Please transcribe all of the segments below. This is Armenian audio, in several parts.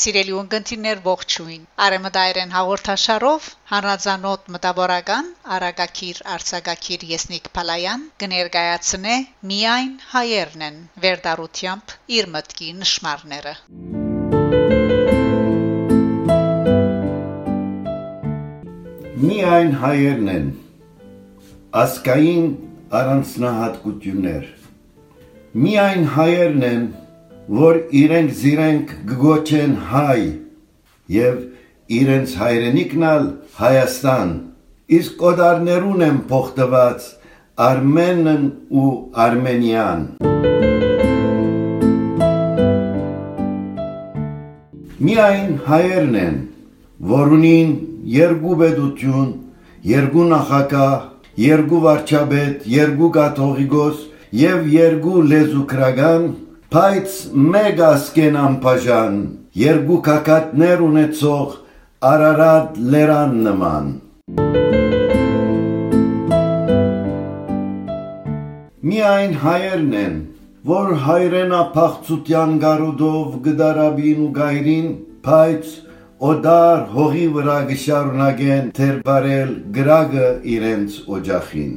Սիրելի ունգընտիներ ողջույն։ Արեմդայրեն հաղորդաշարով հանրազանոթ մտավորական Արագակիր Արցակակիր Եսնիկ Փալայան կներկայացնե միայն հայերն են վերդարությամբ իր մտքի նշмарները։ Միայն հայերն են ասկային առանձնահատկություններ։ Միայն հայերն են որ իրենք զիրենք գոչեն հայ եւ իրենց հայրենիքնալ Հայաստան իսկ օդարներուն են փոխտված Արմենն ու Արմենիան Միայն հայերն են որ ունին երկու պետություն երկու նախակահ երկու վարչապետ երկու կաթողիկոս եւ երկու լեզուկրական Բայց մեկ ասկեն անբաժան, երկու կակատներ ունեցող Արարատ լերան նման։ Միայն հայերն են, որ հայրենապաղցության գարուդով գդարաբին ու գայրին, բայց օդար հողի վրա գշարունակեն թերբարել գրագը իրենց օջախին։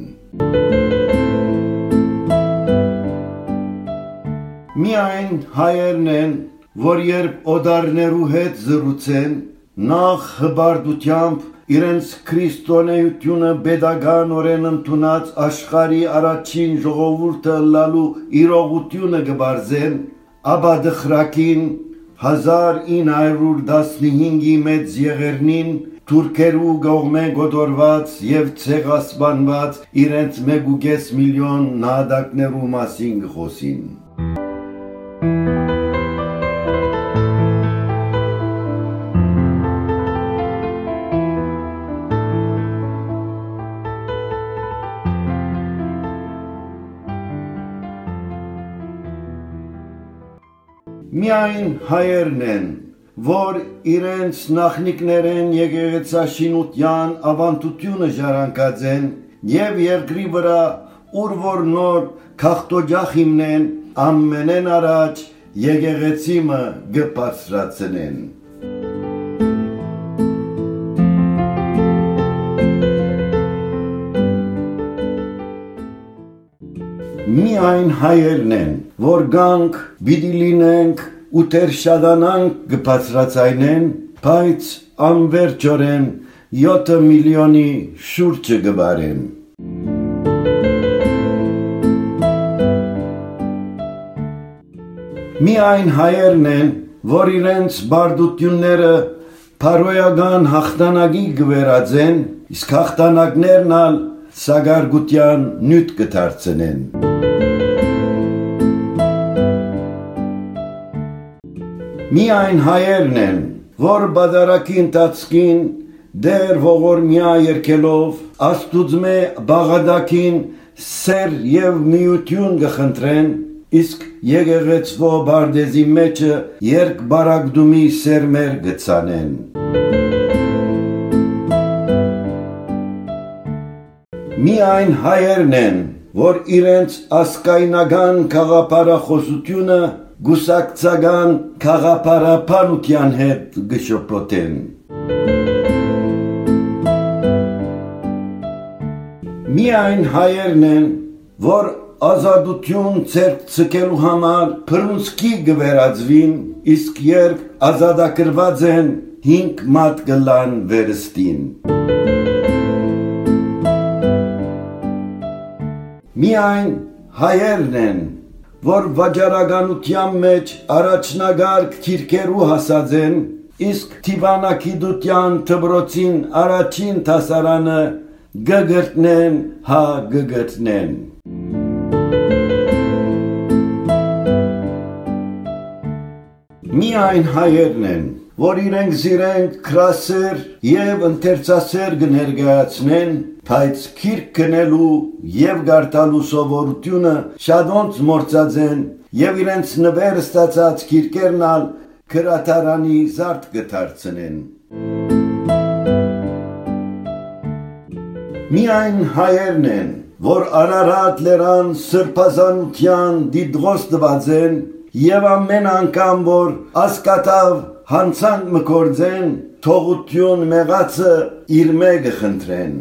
Միայն հայերն են, որ երբ օդարներու հետ զրուցեն, նախ հբարդությամբ իրենց քրիստոնեությունը pedagogan ընդունած աշխարի առաջին ժողովուրդը լալու իրողությունը գբարձեն, ապա դխրակին 1915-ի մեծ եղերնին թուրքերու գողմե գոտորված եւ ցեղասպանված իրենց 1.5 միլիոն նահատակներու մասին խոսին։ Միայն հայերն են, որ իրենց նախնիկներեն եկեղեցաշինության ավանդությունը ժառանգած են եւ երկրի վրա ուր որ նոր քաղտոջախ հիմնեն ամենեն առաջ եկեղեցիմը գբացրացնեն Միայն հայերն են, որ գանք պիտի լինենք ու թեր շադանանք գբացրացայնեն, բայց անվերջորեն 7 միլիոնի շուրջը գբարեն։ Միայն հայերն են, որ իրենց բարդությունները փարոյական հաղթանակի գվերածեն, իսկ հաղթանակներն ալ սագարգության նյութ կդարձնեն։ միայն հայերն են, որ բադարակի ընթացքին դեր ողորմյա երկելով աստուծմե բաղադակին սեր եւ միություն գխնդրեն, իսկ եկեղեցվո բարդեզի մեջը երկ բարագդումի սերմեր գցանեն։ Միայն հայերն են, որ իրենց ասկայնական խաղապարախոսությունը գուսակցական խաղապարապանության հետ գշոպոտեն։ Միայն հայերն են, որ ազատություն ցերկ ցկելու համար փրունսկի գվերածվին, իսկ երբ ազատագրված են 5 մատ գլան վերստին։ Միայն հայերն են, որ վաճառականության մեջ առաջնագարկ թիրքերու հասած են, իսկ Տիվանակիդության թբրոցին առաջին տասարանը գգրտնեն, հա գգրտնեն։ Միայն հայերն են, որ իրենք զիրենք քրասեր եւ ընթերցասեր կներկայացնեն, բայց քիրք կնելու եւ գարտալու սովորությունը շադոնց մորցած են եւ իրենց նվեր ստացած քիրքերն ալ քրատարանի զարդ կդարձնեն։ Միայն հայերն են, որ Արարատ լերան սրբազանության դիդղոս դված են եւ ամեն անգամ որ ասկատավ հանցանք մկործեն, թողություն մեղացը իր մեգը խնդրեն։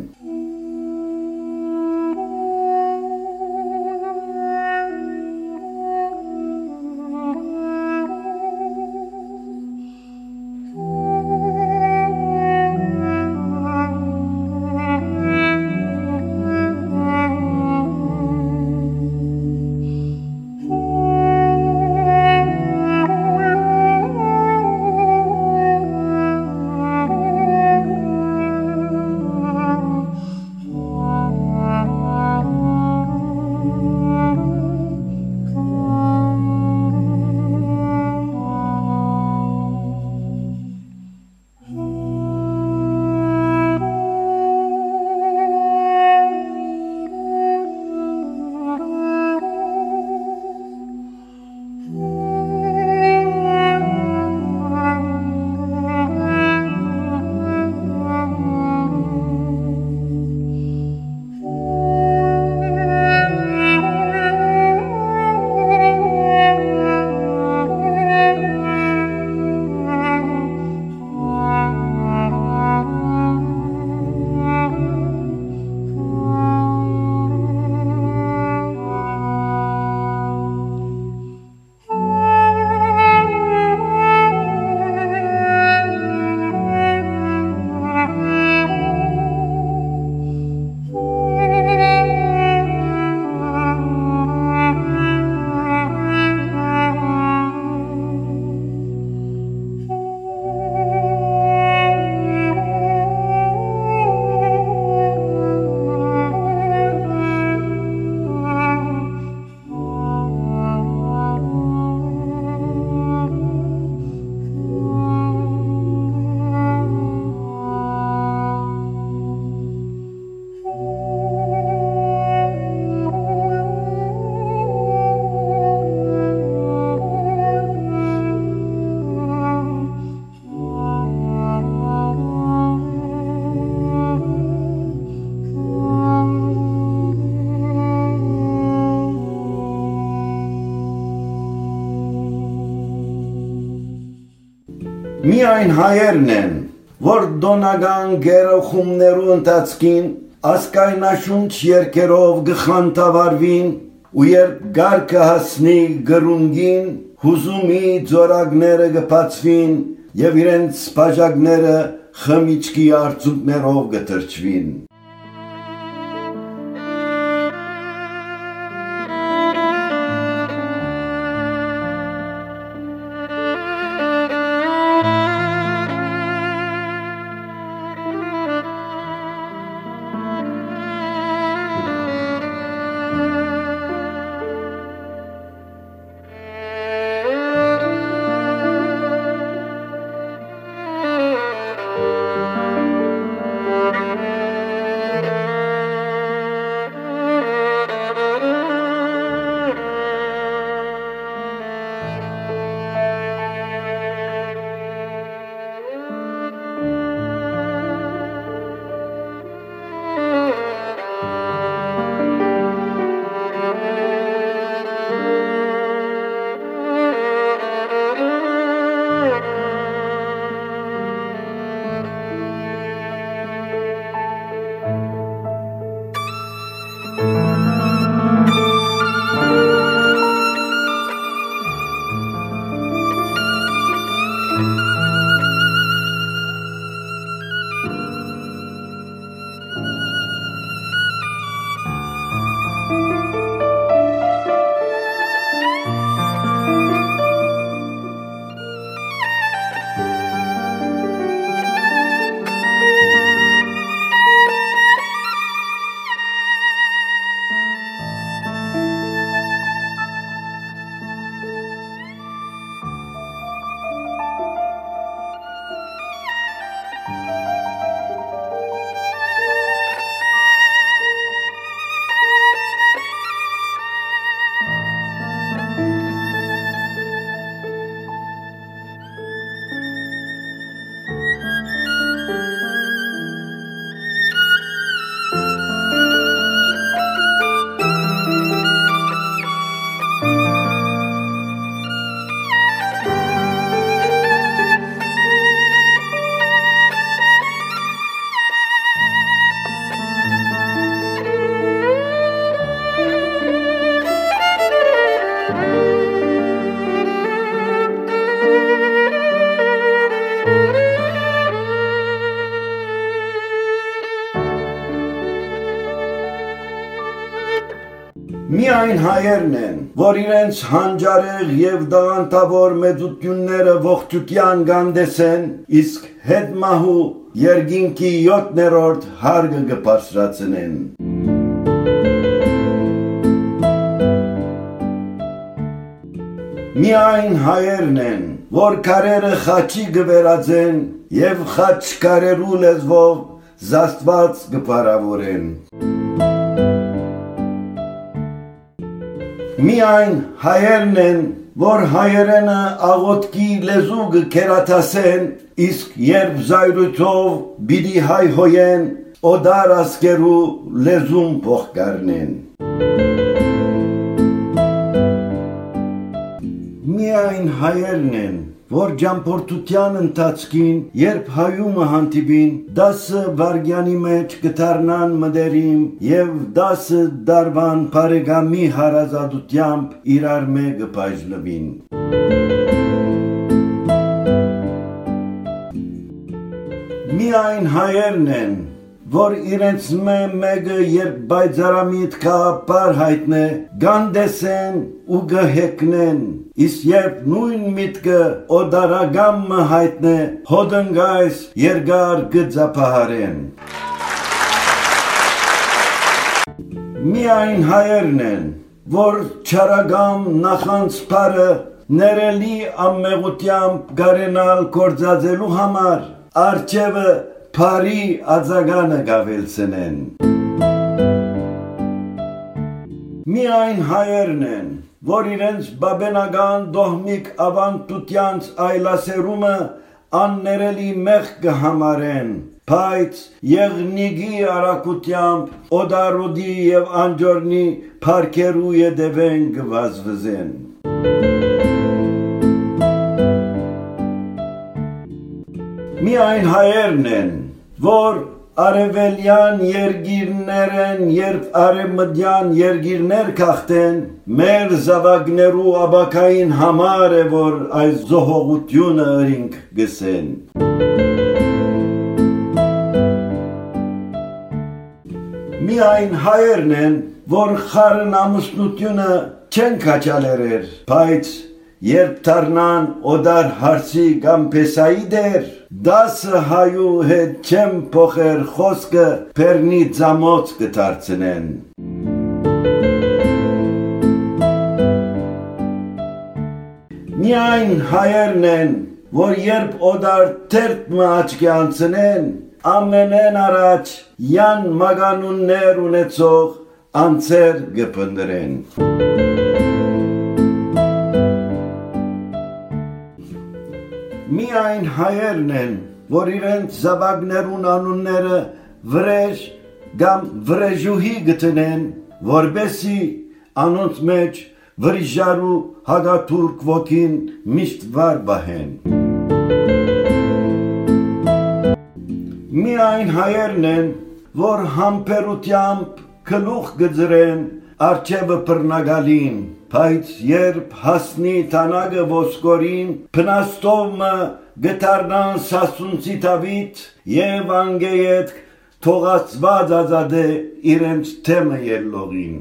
Միայն հայերն են, որ դոնական գերոխումներու ընթացքին ասկայնաշունչ երկերով գխանտավարվին ու երբ գարկը հասնի գրունգին հուզումի ձորագները գբացվին եւ իրենց բաժակները խմիչքի արծունքներով գտրճվին Միայն հայերն են, որ իրենց հանճարեղ եւ դաղանտավոր մեծությունները ողջության գանդեսեն, իսկ հետմահու երկինքի 7-րդ հարգը կբարձրացնեն։ Միայն հայերն են, որ քարերը խաչի գվերածեն եւ խաչ կարերու լեզվով զաստված կփարավորեն։ Միայն հայերն են, որ հայերենը աղոտքի լեզու կերաթասեն, իսկ երբ զայրույթով բիդի հայհոյեն, օդար ասկերու լեզուն փոխկարնեն։ Միայն հայերն են, որ ջամփորդության ընթացքին, երբ հայումը հանդիպին, դասը վարգյանի մեջ կդառնան մդերիմ եւ դասը դարվան բարեկամի հարազատությամբ իրար մեկը բաժնվին։ Միայն հայերն են, որ իրենց մեկը երբ բայցարամիտ կապար հայտնե, գանդեսեն ու գհեկնեն, իսկ երբ նույն միտքը օդարագամ հայտնե, հոդնգայս երգար գծապահարեն։ Միայն հայերն են, որ չարագամ նախանց պարը ներելի ամմեղությամբ գարենալ կործածելու համար, արջևը Փարի ածագանը գավելցնեն։ Միայն հայերն են, որ իրենց բաբենական դոհմիկ ավանդությանց այլասերումը աններելի մեղ կհամարեն, բայց եղնիգի արակությամբ օդարոդի եւ անջորնի փարքերու յետևեն գվազվզեն։ Միայն հայերն են, որ արևելյան երգիրներեն, երբ արևմտյան երգիրներ կախտեն, մեր զավակներու աբակային համար է, որ այս զոհողությունը ըրինք գսեն։ Միայն հայերն են, որ խարն ամուսնությունը չեն կաչալերեր, բայց երբ դառնան օդար հարցի կամ փեսայի դեր, դասը հայու հետ չեմ փոխեր խոսքը բերնի ծամոց կդարձնեն։ Միայն հայերն են, որ երբ օդար թերթ աչքի անցնեն, ամենեն առաջ յան մագանուններ ունեցող անցեր գպնդրեն։ միայն հայերն են, որ իրենց զավակներուն անունները վրեժ կամ վրեժուհի գտնեն, որբեսի անոնց մեջ վրիժարու հագաթուրք ոգին միշտ վար բահեն։ Միայն հայերն են, որ համբերությամբ գլուխ գծրեն արջևը բռնագալին, բայց երբ հասնի տանագը ոսկորին, փնաստովը գտարնան սասունցի տավիտ եւ անգեյետ թողածված ազադե իրենց թեմը ելլողին։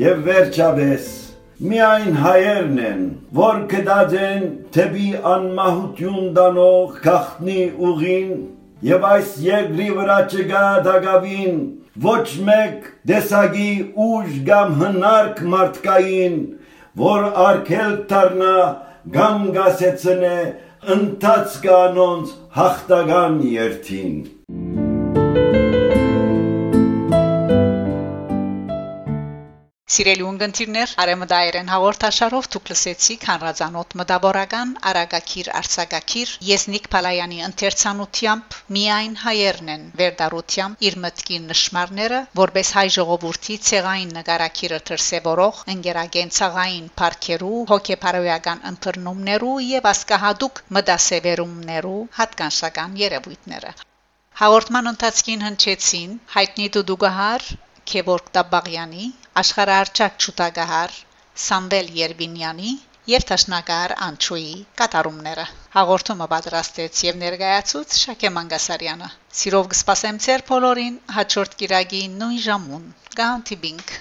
Եվ վերջապես միայն հայերն են, որ կդաջեն թեպի անմահություն դանող կախնի ուղին եւ այս երկրի վրա չգա դագավին ոչ մեկ դեսագի ուժ կամ հնարք մարդկային, որ արկել դառնա կամ գասեցնե ընթաց կանոնց հաղթական երթին։ Սիրելի ունգընտիրներ, Արեմդայերեն հաղորդաշարով դուք լսեցիք հանրազանոթ մտավորական Արագակիր Արցակակիր Եզնիկ Փալայանի ընթերցանությամբ միայն հայերն են վերդարությամբ իր մտքի նշмарները, որբես հայ ժողովրդի ցեղային նկարակիրը դրսևորող ընկերագեն ցեղային парքերու, հոգեբարոյական ընթրնումներու եւ ասկահադուկ մտասեվերումներու հատկանշական երևույթները։ Հաղորդման ընթացքին հնչեցին հայտնի դուդուգահար Քևորգ Տաբաղյանի աշխարհարչակ ճուտագահար Սամվել Երբինյանի եւ Տաշնակար Անչուի կատարումները։ Հաղորդումը պատրաստեց եւ ներկայացուց Շակե Մանգասարյանը։ Սիրով կսպասեմ ձեր բոլորին հաջորդ գիրագի նույն ժամուն։ Գանտիբինգ